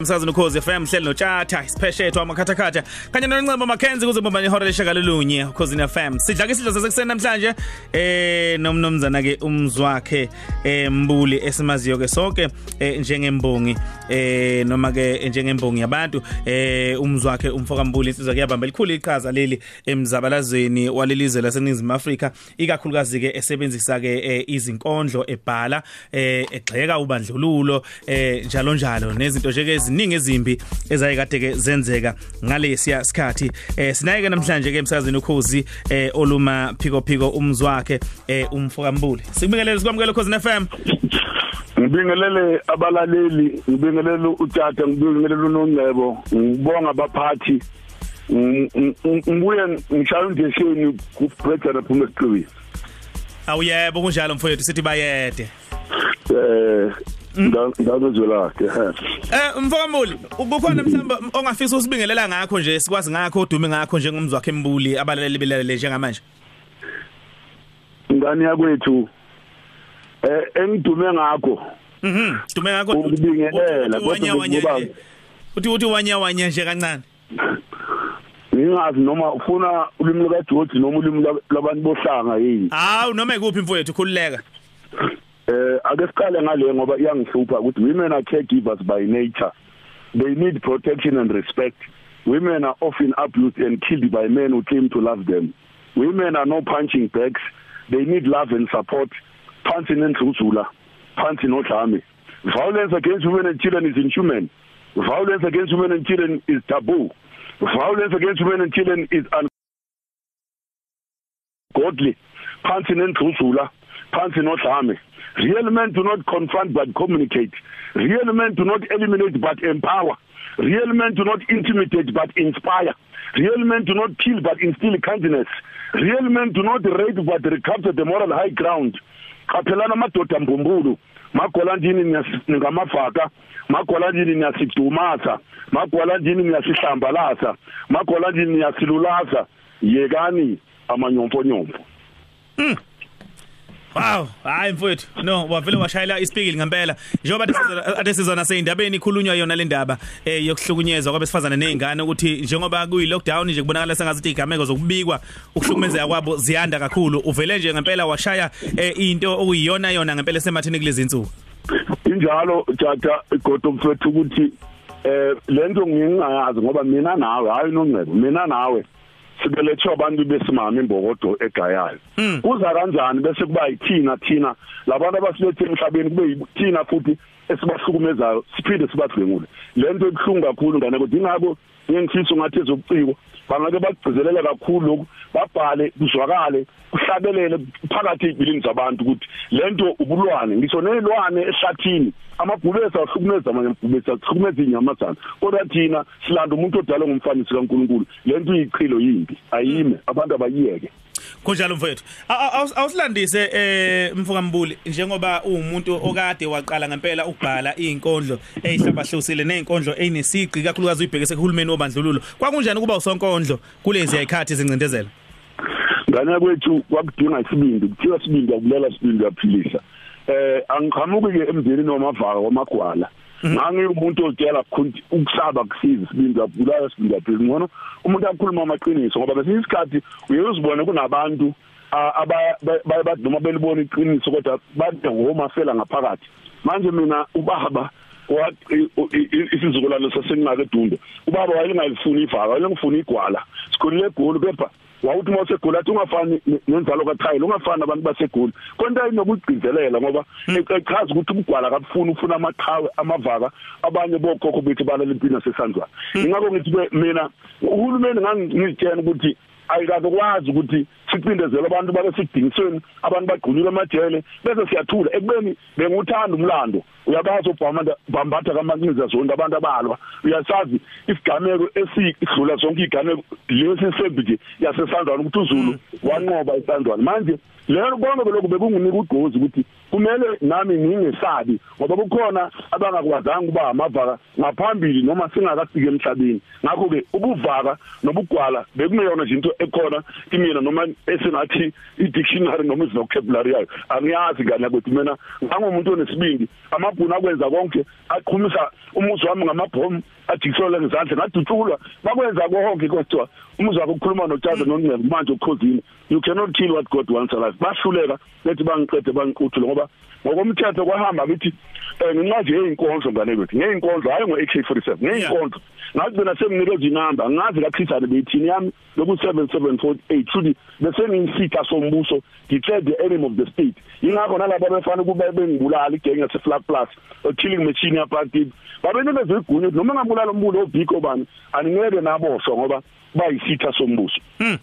Umsakazo nokhozi FM hleli notshatha isipheshethu amakhathakhatha kanye noNcebo Mackenzie kuze bomba ihora leshakalolunye ukhozi FM sidla ke sidlo sasekuseni namhlanje eh nomnomzana ke umzwakhe eh mbuli esimaziyo ke sonke eh, njengembongi eh noma ke njengembongi yabantu eh umzwakhe umfoka mbuli insizwa kuyabamba likhulu iqhaza leli emzabalazweni walelizwe laseNingizimu Afrika ikakhulukazi ke esebenzisa ke eh, izinkondlo ebhala eh egxeka ubandlululo eh njalo njalo nezinto nje ke eziningi ezimbi ezayekade ke zenzeka ngalesiya sikhathi. Eh sinayeke namhlanje ke emsakazweni ukhozi eh oluma phiko phiko umzwakhe eh umfoka mbuli sikubingelele sikwamukele ukhozi FM ngibingelele abalaleli ngibingelele utata ngibingelele unongcebo ngibonga abaphathi. Ngibuye ngishaya undesheni kubrejana phuma esiqwini awuyebo kunjalo mfowethu sithi bayede. Eh ngangizwelakhe Eh mfokambuli kukhona mhlamba ongafisa usibingelela ngakho nje sikwazi ngakho udume ngakho njengomzwakhe embuli abalaleli belalele njengamanje? Ngani yakwethu eh engidume ngakho. Mhm dume ngakho. Ukubingelela wanya uthi uthi wanya wanya nje kancane. Ngingazi noma ufuna ulimi luka George noma ulimi labantu bohlanga yini. Hawu noma ikuphi mfowethu khululeka. eh ake siqale ngale ngoba iyangihlupha ukuthi women are caregivers by nature. They need protection and respect. Women are often abused and killed by men who claim to love them. Women are no punching bags. They need love and support. Phansi nendluzula phansi nodlame. Violence against women and children is inhuman. Violence against women and children is taboo. Violence against women and children is ungodly phansi nendluzula phansi nodlame Real men do not confront but communicate. Real men do not eliminate but empower. Real men do not intimidate but inspire. Real men do not kill but instill kindness. Real men do not rape but recapture the moral high ground. Qaphelana madoda mbumbulu. Magola ndini ngamafaka. Magola ndini niyasidumasa. Magola ndini niyasihlambalasa. Magola ndini niyasilulaza. Yekani amanyomfo nyomfo. Mm. Wow, hayi mfowethu. No, wavele washayela isipikili ngempela. Njengoba ade sizona seindabeni ikhulunywa yona le ndaba eh yokuhlukunyezwa kwabesifazane nezingane ukuthi njengoba kuyi lockdown nje kubonakala sengathi igameko zokubikwa ukuhlukumezeka kwabo ziyanda kakhulu. Uvele nje ngempela washaya eh into okuyiyona yona ngempela semathini kulezi insuku. Injalo tata igodo mfethu ukuthi eh lento ngingayazi ngoba mina nawe hayi nongcebo mina nawe sibelethwe abantu besimama imbokodo egayayo kuza kanjani bese kuba yithina thina labantu abasilethe emhlabeni kube yithina futhi esibahlukumezayo siphinde sibathengule lento ebhlungu kakhulu ngane kodwa ingakho ngengifisa ungathi ezobuciko bangake bagcizelela kakhulu lokhu babhale kuzwakale kuhlabelele phakathi ezibhilini zabantu ukuthi lento ubulwane. Ngisho nezilwane ehlathini amabhubesi ahlukumeza amanye amabhubesi ahlukumeza inyamazana kodwa thina silanda umuntu odalwe ngumfanisi kaNkuluNkulu lento iyichilo yimbi ayime abantu abayiyeke. Kunjalo mfowethu. Awusilandise eh mfuka mbuli njengoba uwumuntu okade waqala ngempela ukubhala izinkondlo ezihlabahlusile nezinkondlo ezinesiqi kakhulukazi uyibhekise kuhulumeni wobandlululo. Kwakunjani kuba usonkondlo kulezi ayikhathi zincindezela ngane kwethu kwakudinga isibindi kuthiwa sibindi akulela sibindi yaphilisa eh angiqhamuki ke emndenini wamavaka kwamagwala ngangiumuntu otshela ukusaba kusiza sibindi yabulala sibindi yaphila ngono umuntu akhuluma amaqiniso ngoba bese isikhathi uyezibona kunabantu abaye noma belibona iqiniso kodwa bade ngoma fela ngaphakathi. Manje mina ubaba isizukulwane sasenqaka edunde ubaba wayengalifuni ivaka wayengifuna igwala. Sikhulile egoli kepha wawuthi uma usegoli athi ungafani nenzalo kaChayila ungafani abantu basegoli. Konke inokugcizelela ngoba echaza ukuthi ubugwala kabufuni ufuna amaqhawe amavaka abanye bokhokho bethu balala impilo sesandlwana ingakho ngithi mina uhulumeni ngangizitshela ukuthi ayikazokwazi ukuthi sicindezele abantu babe sidingisweni abantu bagqunyulwe amajele bese siyathula. Ekubeni benguthanda umlando. Uyabazi ubhamanda bambatha kamancinza zonke abantu abalwa. Uyasazi isigameko esidlula zonke igameko lesi sembi nje yasesandwana ukuthi uzulu wanqoba isandwana manje lero konke lokho bekungunika ugqozi ukuthi kumele nami ngingesabi ngoba kukhona abangakwazanga ukuba amavaka ngaphambili noma singakafiki emhlabeni. Ngakho ke ubuvaka nobugwala bekungeyona nje into ekhona kimina noma esingathi i-dictionary noma izvocabulary yayo angiyazi ngane ukuthi mina ngangomuntu onesibindi amabhunu akwenza konke aqhumisa umuzi wami ngamabhomu ajikisola ngezandla ngadutshulwa bakwenza konke kodwa umuzi wakho ukukhuluma noThando noNgcebo manje ukhozini you cannot kill what God wants alive bahluleka lethi bangiqede bangiquthule ngoba ngokomthetho kwahamba ngithi ngenxa nje yeinkondlo ngane bethu ngeinkondlo hayi ngo AK47 ngeinkondlo ngagcina senginikeza inamba ngazi kaChrisane beyithini yami loku 7748 futhi bese nginsitha sombuso declare the enemy of the state. Ingakho nalabo befana kube bengibulala igenge yase Flag Plus a killing machine yaparty babenikeza igunya noma ngabulala umbulo obhiko bani aningeke naboshwa ngoba bayisitha sombuso. Mm.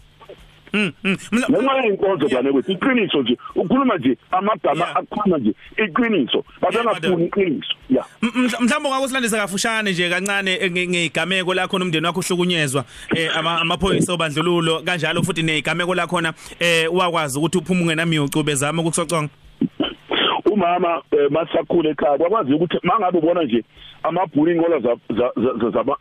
Mm. noma inkonzo bane kwethu iqiniso nje ukhuluma nje amagama akhuluma nje iqiniso. Basengafuni iqiniso. Yeah. Mhlawumbe ngakusilandisa kafushane nje kancane ngezigameko lakho nomndeni wakho uhlukunyezwa eh amaphoyisa obandlululo kanjalo futhi nezigameko lakhona eh wakwazi ukuthi uphume ungenamiyocu bezama ukukusoconga. Umama masakhule ekhaya kwakwazi ukuthi mangabe ubona nje amabhuli inqola za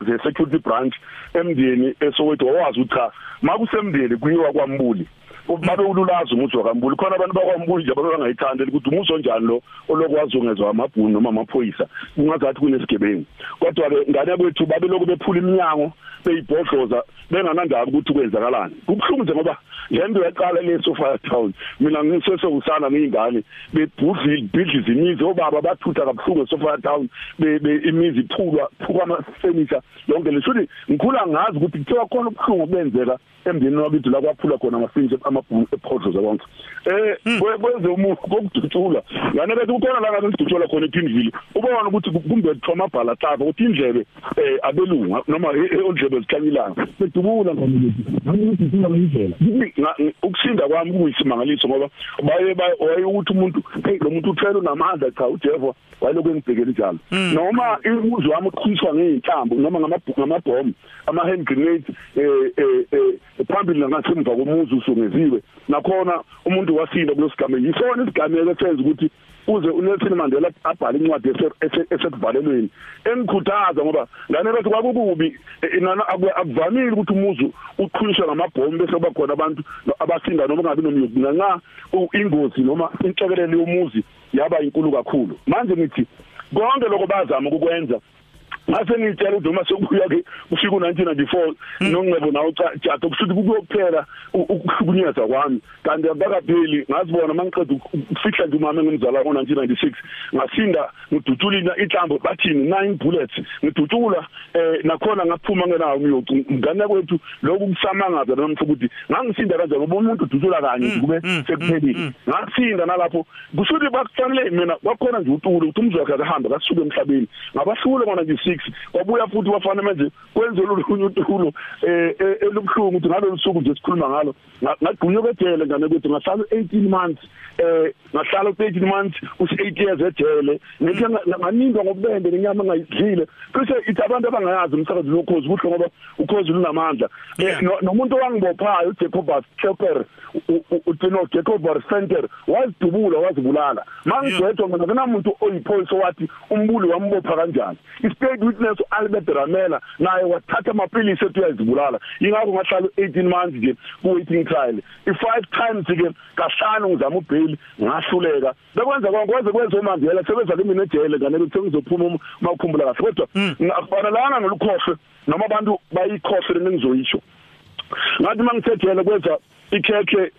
ze security branch emndeni esowethu wawazi ukuthi cha makusemndeni kuyiwa kwambuli. Babe ululazi umuthi wakambuli. Khona abantu bakwambuli nje abangayithandi ukuthi umuso njani lo olokwazi ungezwa amabhunu noma amaphoyisa. Kungazathi kunesigebengu. Kodwa ke ngane kwethu babe lokhu bephula iminyango beyibhodloza benganandaba ukuthi kwenzakalani. Kubhlungu nje ngoba lento yaqala leso fire town mina ngisese usana ngiyingane bebhudli bidliza imizi. Obaba bathutha kabuhlungu so fire town be imizi iphulwa phukwa ama furniture yonke lesho ngikhula ngazi ukuthi kuthiwa khona ubhlungu benzeka emndeni wabithi la kwaphula khona amafinje amabhulu ephodlo zonke eh kwenze umuntu kokudutshula ngane bese kukhona la ngathi sidutshula khona ePinville ubona ukuthi kumbe trauma bhala hlaba ukuthi indlebe eh abelunga noma ondlebe zikhanyilanga bedubula ngomuntu ngikuthi indlela ukusinda kwami kuyisimangaliso ngoba baye baye ukuthi umuntu hey lo muntu uthela unamandla cha uJehova wayelokhu engibhekele njalo? Noma umuzi wami uqhutshwa ngeinhlambo noma ngamabhomu ama hand grenades eh eh phambili ngasemva komuzi usungeziwe nakhona umuntu wasinda kulosigame yisona isigameko esenza ukuthi uze uNelson Mandela abhale incwadi esekuvalelweni engikhuthaza ngoba ngane bese kwakukubi. Inana akuvamile ukuthi umuzi uqhulishwe ngamabhomu bese kuba khona abantu abasinda noma ngabe nomyuzi ngenxa ingozi noma inhlekelele yomuzi yaba inkulu kakhulu. Manje ngithi konke lokho bazama ukukwenza ngase ngitshela ukuthi uma sekubuya ke ufika u1994 nongcebo nawo chato kushuthi kuyokuphela ukuhlukunyezwa kwami. Kanti abakapheli ngazibona mangiqeda ukufihla nje umama engimzala ngo1996 ngasinda ngidutshulina inhlambo bathini 9 bullets. Ngidutshula eh nakhona ngaphuma ngenawo umyocu ngane kwethu lokhu kusamangaza noma ukuthi ngangisinda kanjalo ngoba umuntu udutshula kanye kube sekuphelile. ngasinda nalapho kushuthi bakufanele mina kwakhona nje utulo ukuthi umzwakhe akahamba kasuke emhlabeni. Ngabahlule ngona nje 6 kwabuya futhi wafana manje kwenze lolunye utulo eh elubhlungu ukuthi ngalolu suku nje sikhuluma ngalo ngagqunywa kejele ngane kwethu ngahlala 18 months eh ngahlala 18 months usi 8 years ejele. Ngithi nganindwa ngobende nenyama engayidlile kusho ithi abantu abangayazi umsakazi lokhozi kuhle ngoba ukhozi lunamandla nomuntu owangibophayo uJacobus Chopper uTino Jacobus Center wazidubula wazibulala. Mangigwetho mina kunamuntu oyiphoyisa wathi umbuli wambopha kanjani. Istate witness Albert Ramela naye wathatha amaphilisi ethi uyazibulala. Ingakho ngahlala 18 months nje ku waiting trial. I five times ke kahlanu ngizama ubail ngahluleka. Bekwenza konke kwenza uMandela sebenza kimi nejele ngane ukuthi ngizophuma mawukhumbula kahle. Kodwa ngafanelanga nolukhohle noma abantu bayikhohle nengizoyisho ngathi mangithethele kwenza ikhekhe eh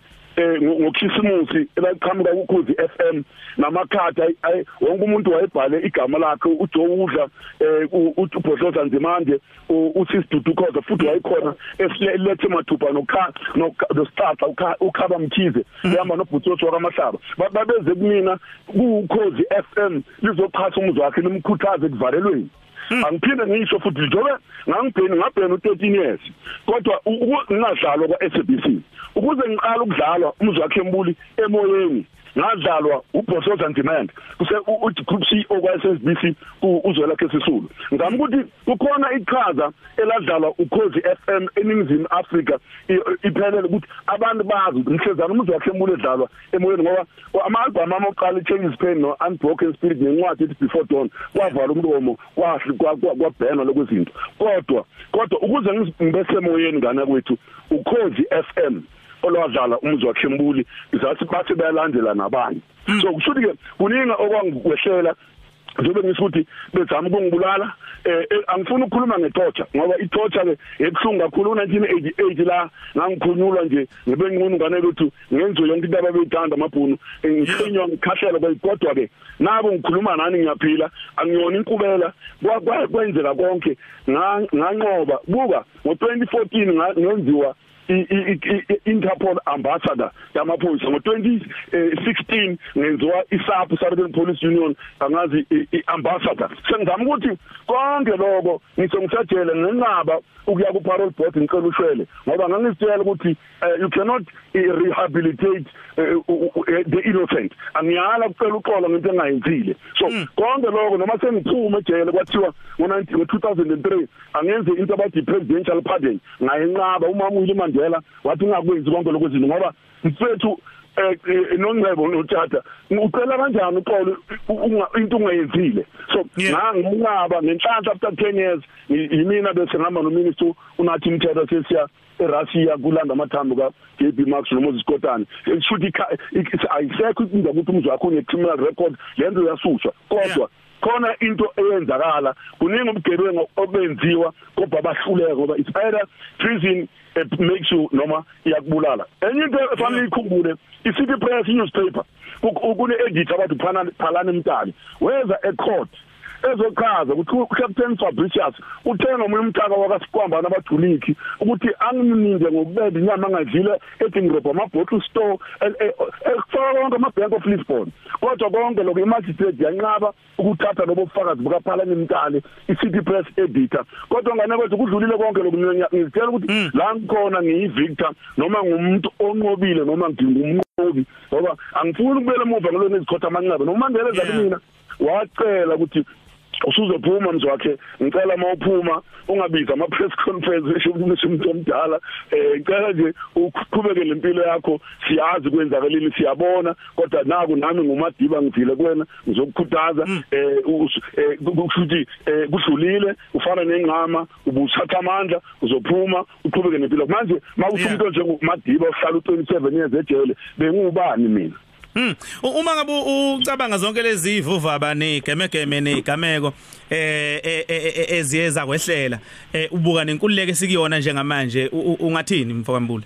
ngokhisimusi elaqhamuka ukhozi FM namakhadi wonke umuntu wayebhale igama lakhe uJowudla eh uBhodloza Nzimande uSisidudu Khoza futhi wayikhona esilethe mathupha nokha nostatha ukhaba mkhize ehamba nobhutsoso wakamahlaba babeze kumina kuukhozi FM lizochasa umuzwa wakhe nimkhuthaze kuvalelweni angiphinde ngisho futhi njobe ngangibheni ngabhena u13 years. Kodwa ngingadlalwa kwa SABC ukuze ngiqala ukudlalwa umzwakhe embuli emoyeni ngadlalwa uBosoza Demand kuse group CEO kwa SSBC uzwela ke sisulu. Ngami ukuthi kukhona iqhaza eladlalwa ukhozi FM eningizimu Africa iphelele ukuthi abantu bazi umhlezana umuntu wakhembule edlalwa emoyeni ngoba ama-album ama oqala Changes Pain no Unbroken Spirit nencwadi ethi Before Dawn kwavala umlomo kwahli kwabhena lokwezinto. Kodwa kodwa ukuze ngibese emoyeni ngana kwethu ukhozi FM olwadlala umzi wakhembuli izathi bathi bayalandela nabanye. So kusho ukuthi ke kuningi okwangwehlela njengoba ngisho ukuthi bezama ukungibulala eh angifuni ukukhuluma ngetorture ngoba itorture ke ebhlungu kakhulu 1988 la ngangikhunyulwa nje ngebenqunu ngane ukuthi ngenzo yonke into ababeyithanda amabhunu. Ngikhinywa ngikhahlele kodwa ke nabo ngikhuluma nani ngiyaphila angiyona inkubela. Kwenzeka konke. Nganqoba. Buka ngo2014 ngenziwa i-Interpol ambassador yamaphoyisa ngo2016 ngenziwa isapu Southern Police Union angazi i-ambassador sengizama ukuthi konke lokho ngisho ngisajele ngenqaba ukuya ku parole board ngicela ushwele ngoba ngangisitshela ukuthi you cannot rehabilitate the innocent. Angiyala kucela uxolo ngento engayenzile. So konke lokho noma sengiphuma ejele kwathiwa ngo2003 angenze into abathi presidential pardon ngayenqaba umama uYili Mandela wathi ungakwenzi konke lokho izinto ngoba mfethu eh nongcebo nothatha ucela kanjani uxolo into ungayenzile? So ngangumncaba ngenhlanhla after 10 years yimina bese ngihamba nominister unathi umthetho sesiya eRussia kulanda amathambo ka JB Max noMoses Kotane. Shuthi ayisekho indaba ukuthi umzwa wakho une criminal record lenzo yasuswa. Kodwa khona into eyenzakala kuningi ubugebengu obenziwa kodwa bahluleka ngoba it's either prison it makes you noma iyakubulala. Enye into efanele ikhumbule i-city press newspaper kune editor abathi phalana emtali weza ecourt. Ezochaza ukuthi uCaptain Fabricius uthenga omunye umthaka wakasikwambana abajuliki ukuthi angininde ngokubeda inyama angadlile ethi ngirobha amabottle store ekufaka konke ama-bank of lisbon. Kodwa konke lokho imagistrate yanqaba ukuthatha lobo bufakazi bukaphalani mtali i-city press editor kodwa ngane kwethu kudlulile konke lokhu ngizitshela ukuthi la ngikhona ngiyi-victor noma ngumuntu onqobile noma ngingumnqobi ngoba angifuni ukubuyela emuva ngalona ezikhotha amanceba nomandela ezathi mina wacela ukuthi usuzophuma mzwakhe ngicela mawuphuma ungabiza ama press conference esho ukuthi umuntu omdala. Eh ngicela nje uqhubeke lempilo yakho siyazi kwenzakalini siyabona kodwa naku nami ngumadiba ngivile kuwena ngizokukhuthaza eh ukuthi kudlulile ufana nengqama ubusatha amandla uzophuma uqhubeke nempilo. Manje mawuthi umuntu njengomadiba ohlala u27 years ejele bengubani mina? Hmm. Uma ngabe ucabanga zonke lezi ivuvaba negemegeme negameko eh eziyeza kwehlela ubuka nenkululeko esikuyona njengamanje. Ungathini mfokambule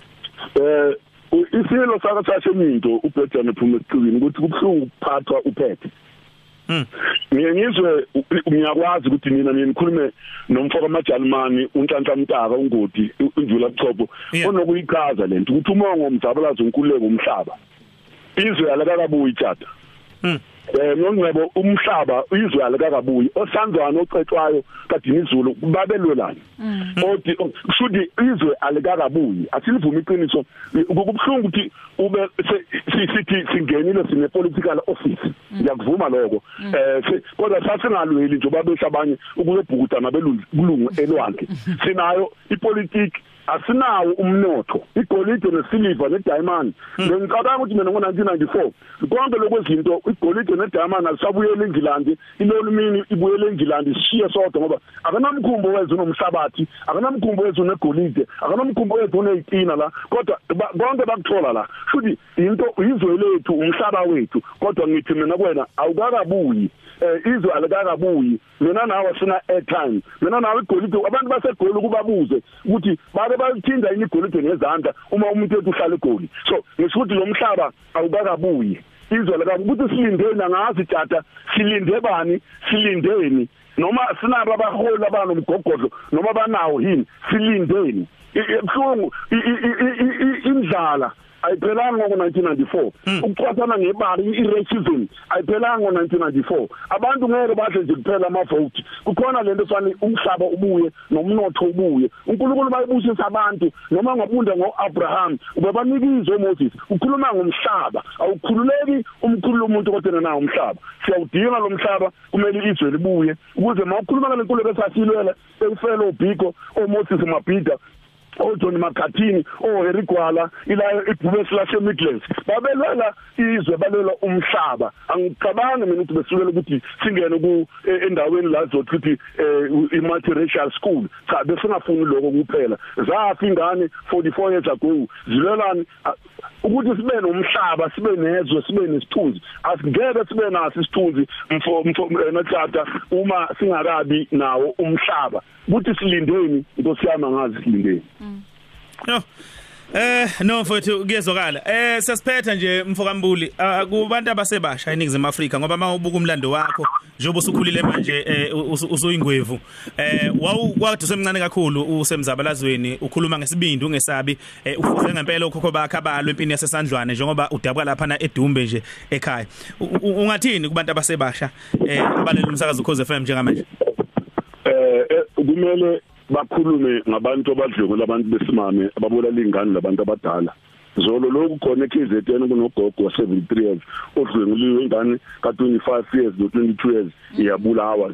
Eh isilo saka sasheminto uBhedane phuma ecikini ukuthi kubhlungu ukuphathwa uphethe Hmm. Ngiye ngizwe ngiyakwazi ukuthi mina ngikhulume nomfoko amajalimani unhlanhla mtaka ungodi undlula buchopho onokuyichaza lento ukuthi umongo umzabalazo unkululeko umhlaba. Izwe alakakabuyi tjata Mm. Eh ngongcebo umhlaba izwe alakakabuyi osanzwana ocetshwayo kadini izulu babelwelana odi kushuthi izwe alikakabuyi asilivuma iqiniso. Kubhlungu ukuthi ube sithi singenile sine political office ngiyakuvuma lokho. Eh kodwa sasingalweli nje babesha abanye ukuyebhukuda nabelungu elwandle. Sinayo ipolitiki asinawo umnotho. Igolide nesiliva nediamond. Ngicabanga ukuthi mina ngo1994 konke lokwezinto igolide nediamond asabuyela eNgilandi ilolumini ibuyela eNgilandi sishiye sodwa ngoba akanamkhumbo wezwe nomhlabathi akanamkhumbo wezwe negolide akanamkhumbo wezwe nezitina la. Kodwa konke bakuthola la futhi into izwe lethu umhlaba wethu. Kodwa ngithi mina kuwena awukakabuyi eh izwe alikakabuyi. Mina nawe sina airtime mina nawe igolide abantu basegoli kubabuze ukuthi babe bayithinda yini igolide ngezandla uma umuntu ethu uhlala egoli. So ngisho ukuthi lo mhlaba awukakabuyi. Izwe lakabuyi ukuthi silindeni angazi tata silinde bani silindeni. Noma sinabo abaholi abanomgogodlo noma banawo yini silindeni. Ebhlungu indlala. Ayiphelanga ngo1994 ukucwathana ngebali i-racism ayiphelanga ngo1994 abantu ngeke badle nje kuphela ama-vote. Kukhona lento efana umhlaba ubuye nomnotho ubuye. uNkulunkulu bayibusisa abantu noma ngabunda ngoAbraham ubebanikizwe uMoses ukhuluma ngomhlaba. Awukhululeki umkhulu umuntu kodwa nawo umhlaba. Siyawudinga lo mhlaba kumele izwe libuye. Ukuze mawukhuluma ngale nkulumo besasilwela ekufela obhiko oMoses Mabhida oJohn Makathini oHarry Gwala ilayo ibhubesi lase Midlands babelwela izwe balwela umhlaba. Angicabangi mina ukuthi besukela ukuthi singene ku e, endaweni la zothi ukuthi i multiracial school. Cha besingafuni lokho kuphela. Zafi ingane 44 years ago zilwelani ukuthi sibe nomhlaba sibe nezwe sibe nesithunzi. Asingeke sibe naso isithunzi mfo mfo natata uma singakabi nawo umhlaba. Ukuthi silindeni inkosi yami angazi silindeni No. Eh no mfowethu kuyezwakala. Eh sasiphetha nje mfokambuli kubantu abasebasha eNingizimu Afrika ngoba mawubuka umlando wakho njengoba usukhulile manje eh usuyingwevu. Eh wawukade semncane kakhulu usemzabalazweni ukhuluma ngesibindi ungesabi ufuze ngempela ukhokho bakhe abalwe empini yasesandlwane njengoba udabuka lapha na edumbe nje ekhaya. Ungathini kubantu abasebasha eh abalela umsakazo ukhoze FM njengamanje? Eh kumele bakhulume ngabantu abadlungula abantu besimame ababulala ingane labantu abadala. Zolo lokhu khona eKZN kunogogo wa 73 years odlwenguliwe ingane ka25 years no 22 years iyabulawa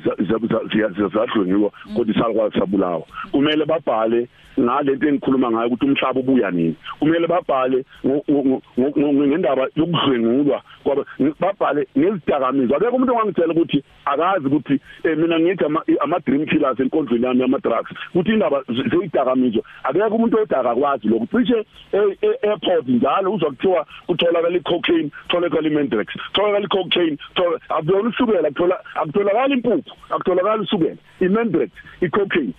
ziyazadlwengiwa kodwa isalukwazi sabulawa kumele babhale ngalento engikhuluma ngayo ukuthi umhlaba ubuya nini. Kumele babhale ngendaba yokudlwengulwa kwaba babhale ngezidakamizwa akekho umuntu ongangitshela ukuthi akazi ukuthi mina ngithi ama dream killers enkondlweni yami yama drugs ukuthi indaba zeyidakamizwa akekho umuntu odaka kwazi lokho. Cishe airport njalo uzwa kuthiwa kutholakala icocaine tholakala imendrex tholakala icocaine akuyona usukela kuthola akutholakala impuphu akutholakala usukela imendrex icocaine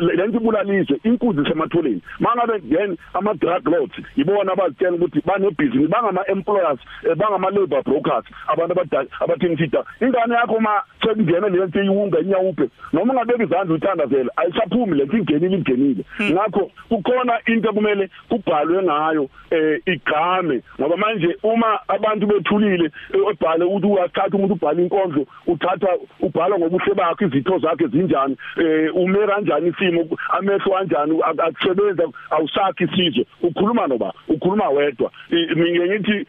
lento ibulaliswe inkuzi sematholeni mangabe then ama drug lords yibona abazitshela ukuthi bane business bangama employers bangama labor brokers abantu abadala abathengisa ingane yakho ma sekungena le nto iwunga inyawuphe noma ungabeka izandla uthandazela ayisaphumi le nto ingenile ingenile. Ngakho kukhona into kumele kubhalwe ngayo eh igame. Ngoba manje uma abantu bethulile ebhale ukuthi uyathatha umuntu ubhala inkondlo uthatha ubhala ngobuhle bakhe izitho zakhe zinjani eh ume kanjani isimo amehlo kanjani akusebenza awusakhi isizwe. Ukhuluma noba ukhuluma wedwa. Mina ngithi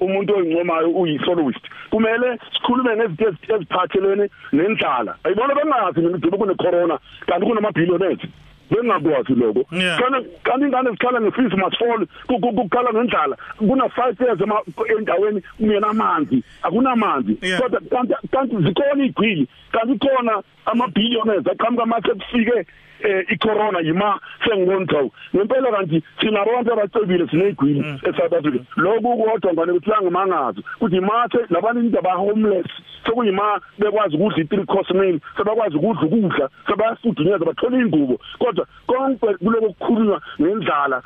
umuntu oyincomayo uyi-soloist. Kumele sikhulume ngezinto eziphathelene nendlala. Ayibona bengazi mina ukuthi kune corona kanti kunamabillionaires bengakwazi lokho. Kanti kanti ingane zikhala ngefees must fall kukhala ngendlala. Kuna 5 years endaweni kungena amanzi akunamanzi. Kodwa kanti kanti zikhona igwili kanti khona ama billionaires aqhamuka mase kufike eh icorona yima sengibona ukuthi ngempela kanti sina abantu abacebile sinegwini eSouth Africa. Lokhu kodwa ngane ukuthi langimangazo ukuthi mathe labantu indaba homeless sokuyima bekwazi ukudla i3 course meal sebakwazi ukudla ukudla sebayafudunyeza bathola ingubo kodwa konke kuloko kukhulunywa ngendlala.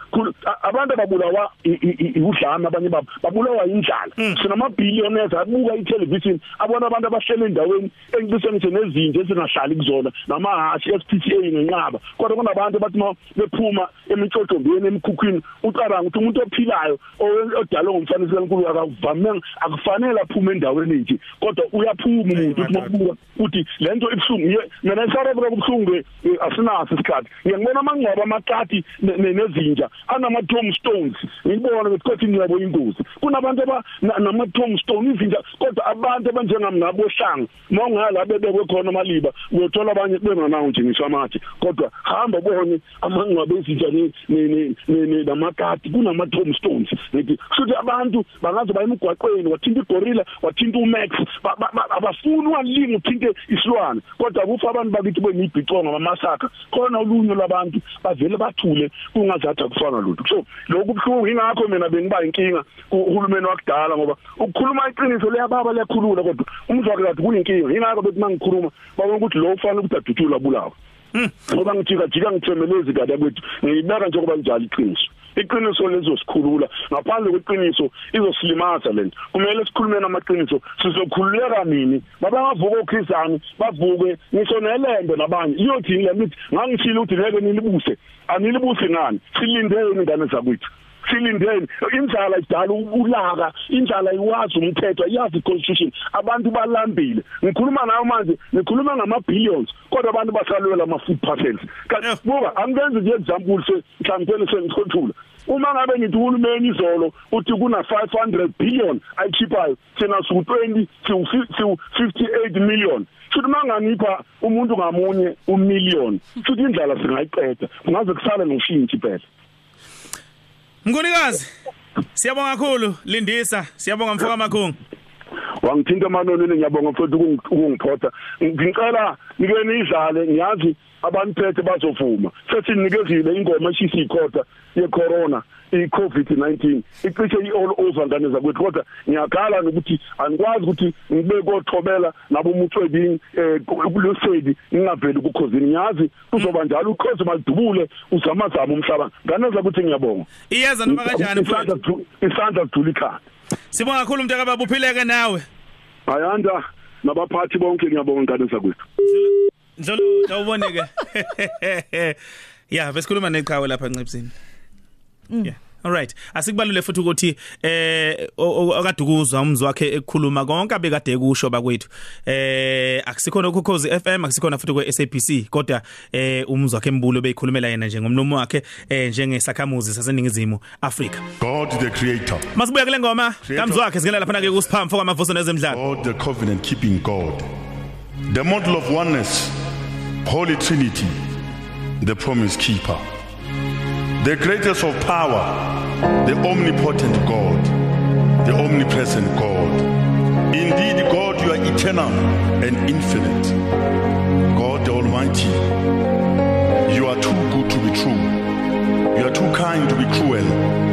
Abantu ababulawa udlame abanye babulawa indlala sinama billionaires abuka itelevision abona abantu abahlele endaweni engibisene nezinto esingahlali kuzona namahashi SPCA ngenqaba. Kodwa kunabantu bathi bephuma emitshothombeni emkhukhwini ucabanga ukuthi umuntu ophilayo odalwe ngumfanisi kaNkulunkulu akavame akufanele aphume endaweni nje. Kodwa uyaphuma umuntu ukuthi mokubuka ukuthi lento ibhlungu mina esarabeka kubhlungu asinaso isikhathi. Ngiyabona amangcwaba amakati nezinja anama tombstones ngibona ukuthi kodwa ingcwabo ingozi. Kunabantu aba nama tombstone izinja kodwa abantu abanjengami nabohlanga mawungala bebekwe khona maliba uyothola abanye benganawo nje ngisho amathi kodwa hamba ubone amangcwaba ezinja ni namakati kunama tombstones ngithi futhi abantu bangaze baye emgwaqweni wathinta igorilla wathinta umax abafuni walima uthinte isilwane. Kodwa kufa abantu bakithi benibhiconga mamasaka khona ulunye labantu bavele bathule kungazathi akufana lutho so lokhu kubhlungu ingakho mina bengiba inkinga uhulumeni wakudala ngoba ukukhuluma iqiniso leyababa liyakhulula kodwa umzwakhe kathi kuyinkinga. Ingakho bethi mangikhuluma babona ukuthi lo ufanele ukuthi adutshule abulawa ngoba ngijika jika ngithwemelezi kada kwethu ngiyibeka njengoba njalo iqiniso. Iqiniso lezosikhulula ngaphandle kweqiniso izosilimaza lento kumele sikhulume namaqiniso sizokhululeka nini babangavuka okhrisani bavuke ngisho nelembe nabanye. Liyothi ngemithi ngangishilo ukuthi ngeke nilibuse anilibuse ngani? Silindeni ingane zakwethu. Silindeni indlala idala ulaka indlala iwazi umthetho iyazi constitution abantu balambile. Ngikhuluma nawe manje ngikhuluma ngama billions kodwa abantu basalwela ama food parcels. Kanti buka angenze nje example se mhlawumbe sengiqothula uma ngabe ngithi uhulumeni izolo uthi kuna 500 billion ayikhiphayo thina su 20 siu 58 million. Futhi mangangipha umuntu ngamunye umillion futhi indlala singayiqeda kungaze kusale noshintshi phela Mkhulikazi siyabonga kakhulu Lindisa siyabonga mfoka makhungu wangithinta emanonini ngiyabonga futhi ukungiphotha ngicela nike nidlale ngiyazi abaniphethe bazovuma sethi nikezile ingoma eshisikhotha yecorona iCovid-19 icishe iall over ngane zakwethu kodwa ngiyakhala nokuthi anikwazi ukuthi ngibe kothobela nabo umucwebini eh kulosedi ngingaveli kukhosini ngiyazi kuzoba njalo ukhozi malidubule uzamazama umhlaba. Ngane zakuthi ngiyabonga. Iyeza noma kanjani mfowethu? Isandla sidula ikhanda sibonga kakhulu umntaka baba uphileke nawe. Ayanda nabaphathi bonke ngiyabonga ngane zakwethu. Ndlolo awuboneke Yeah besikhuluma neqhawe lapha encipsini Yeah Alright asikubalule futhi ukuthi eh akadukuzwa umzi wakhe ekukhuluma konke abekade ekusho bakwethu. Eh akusikhona ukukhozi FM akusikhona futhi kwe SABC kodwa eh umzi wakhe embulo beyikhulumela yena njengomnomo wakhe eh njengesakhamuzi saseningizimu Afrika. God the creator. Masibuya kule ngoma? Kamzi wakhe singena lapha ke kusiphamfo kwamavuso nezemidlalo. God the covenant keeping God. The model of oneness. Holy trinity the promise keeper the greatest of power, the omnipotent God, the omnipresent God. Indeed, God, you are eternal and infinite. God the Almighty, you are too good to be true. You are too kind to be cruel.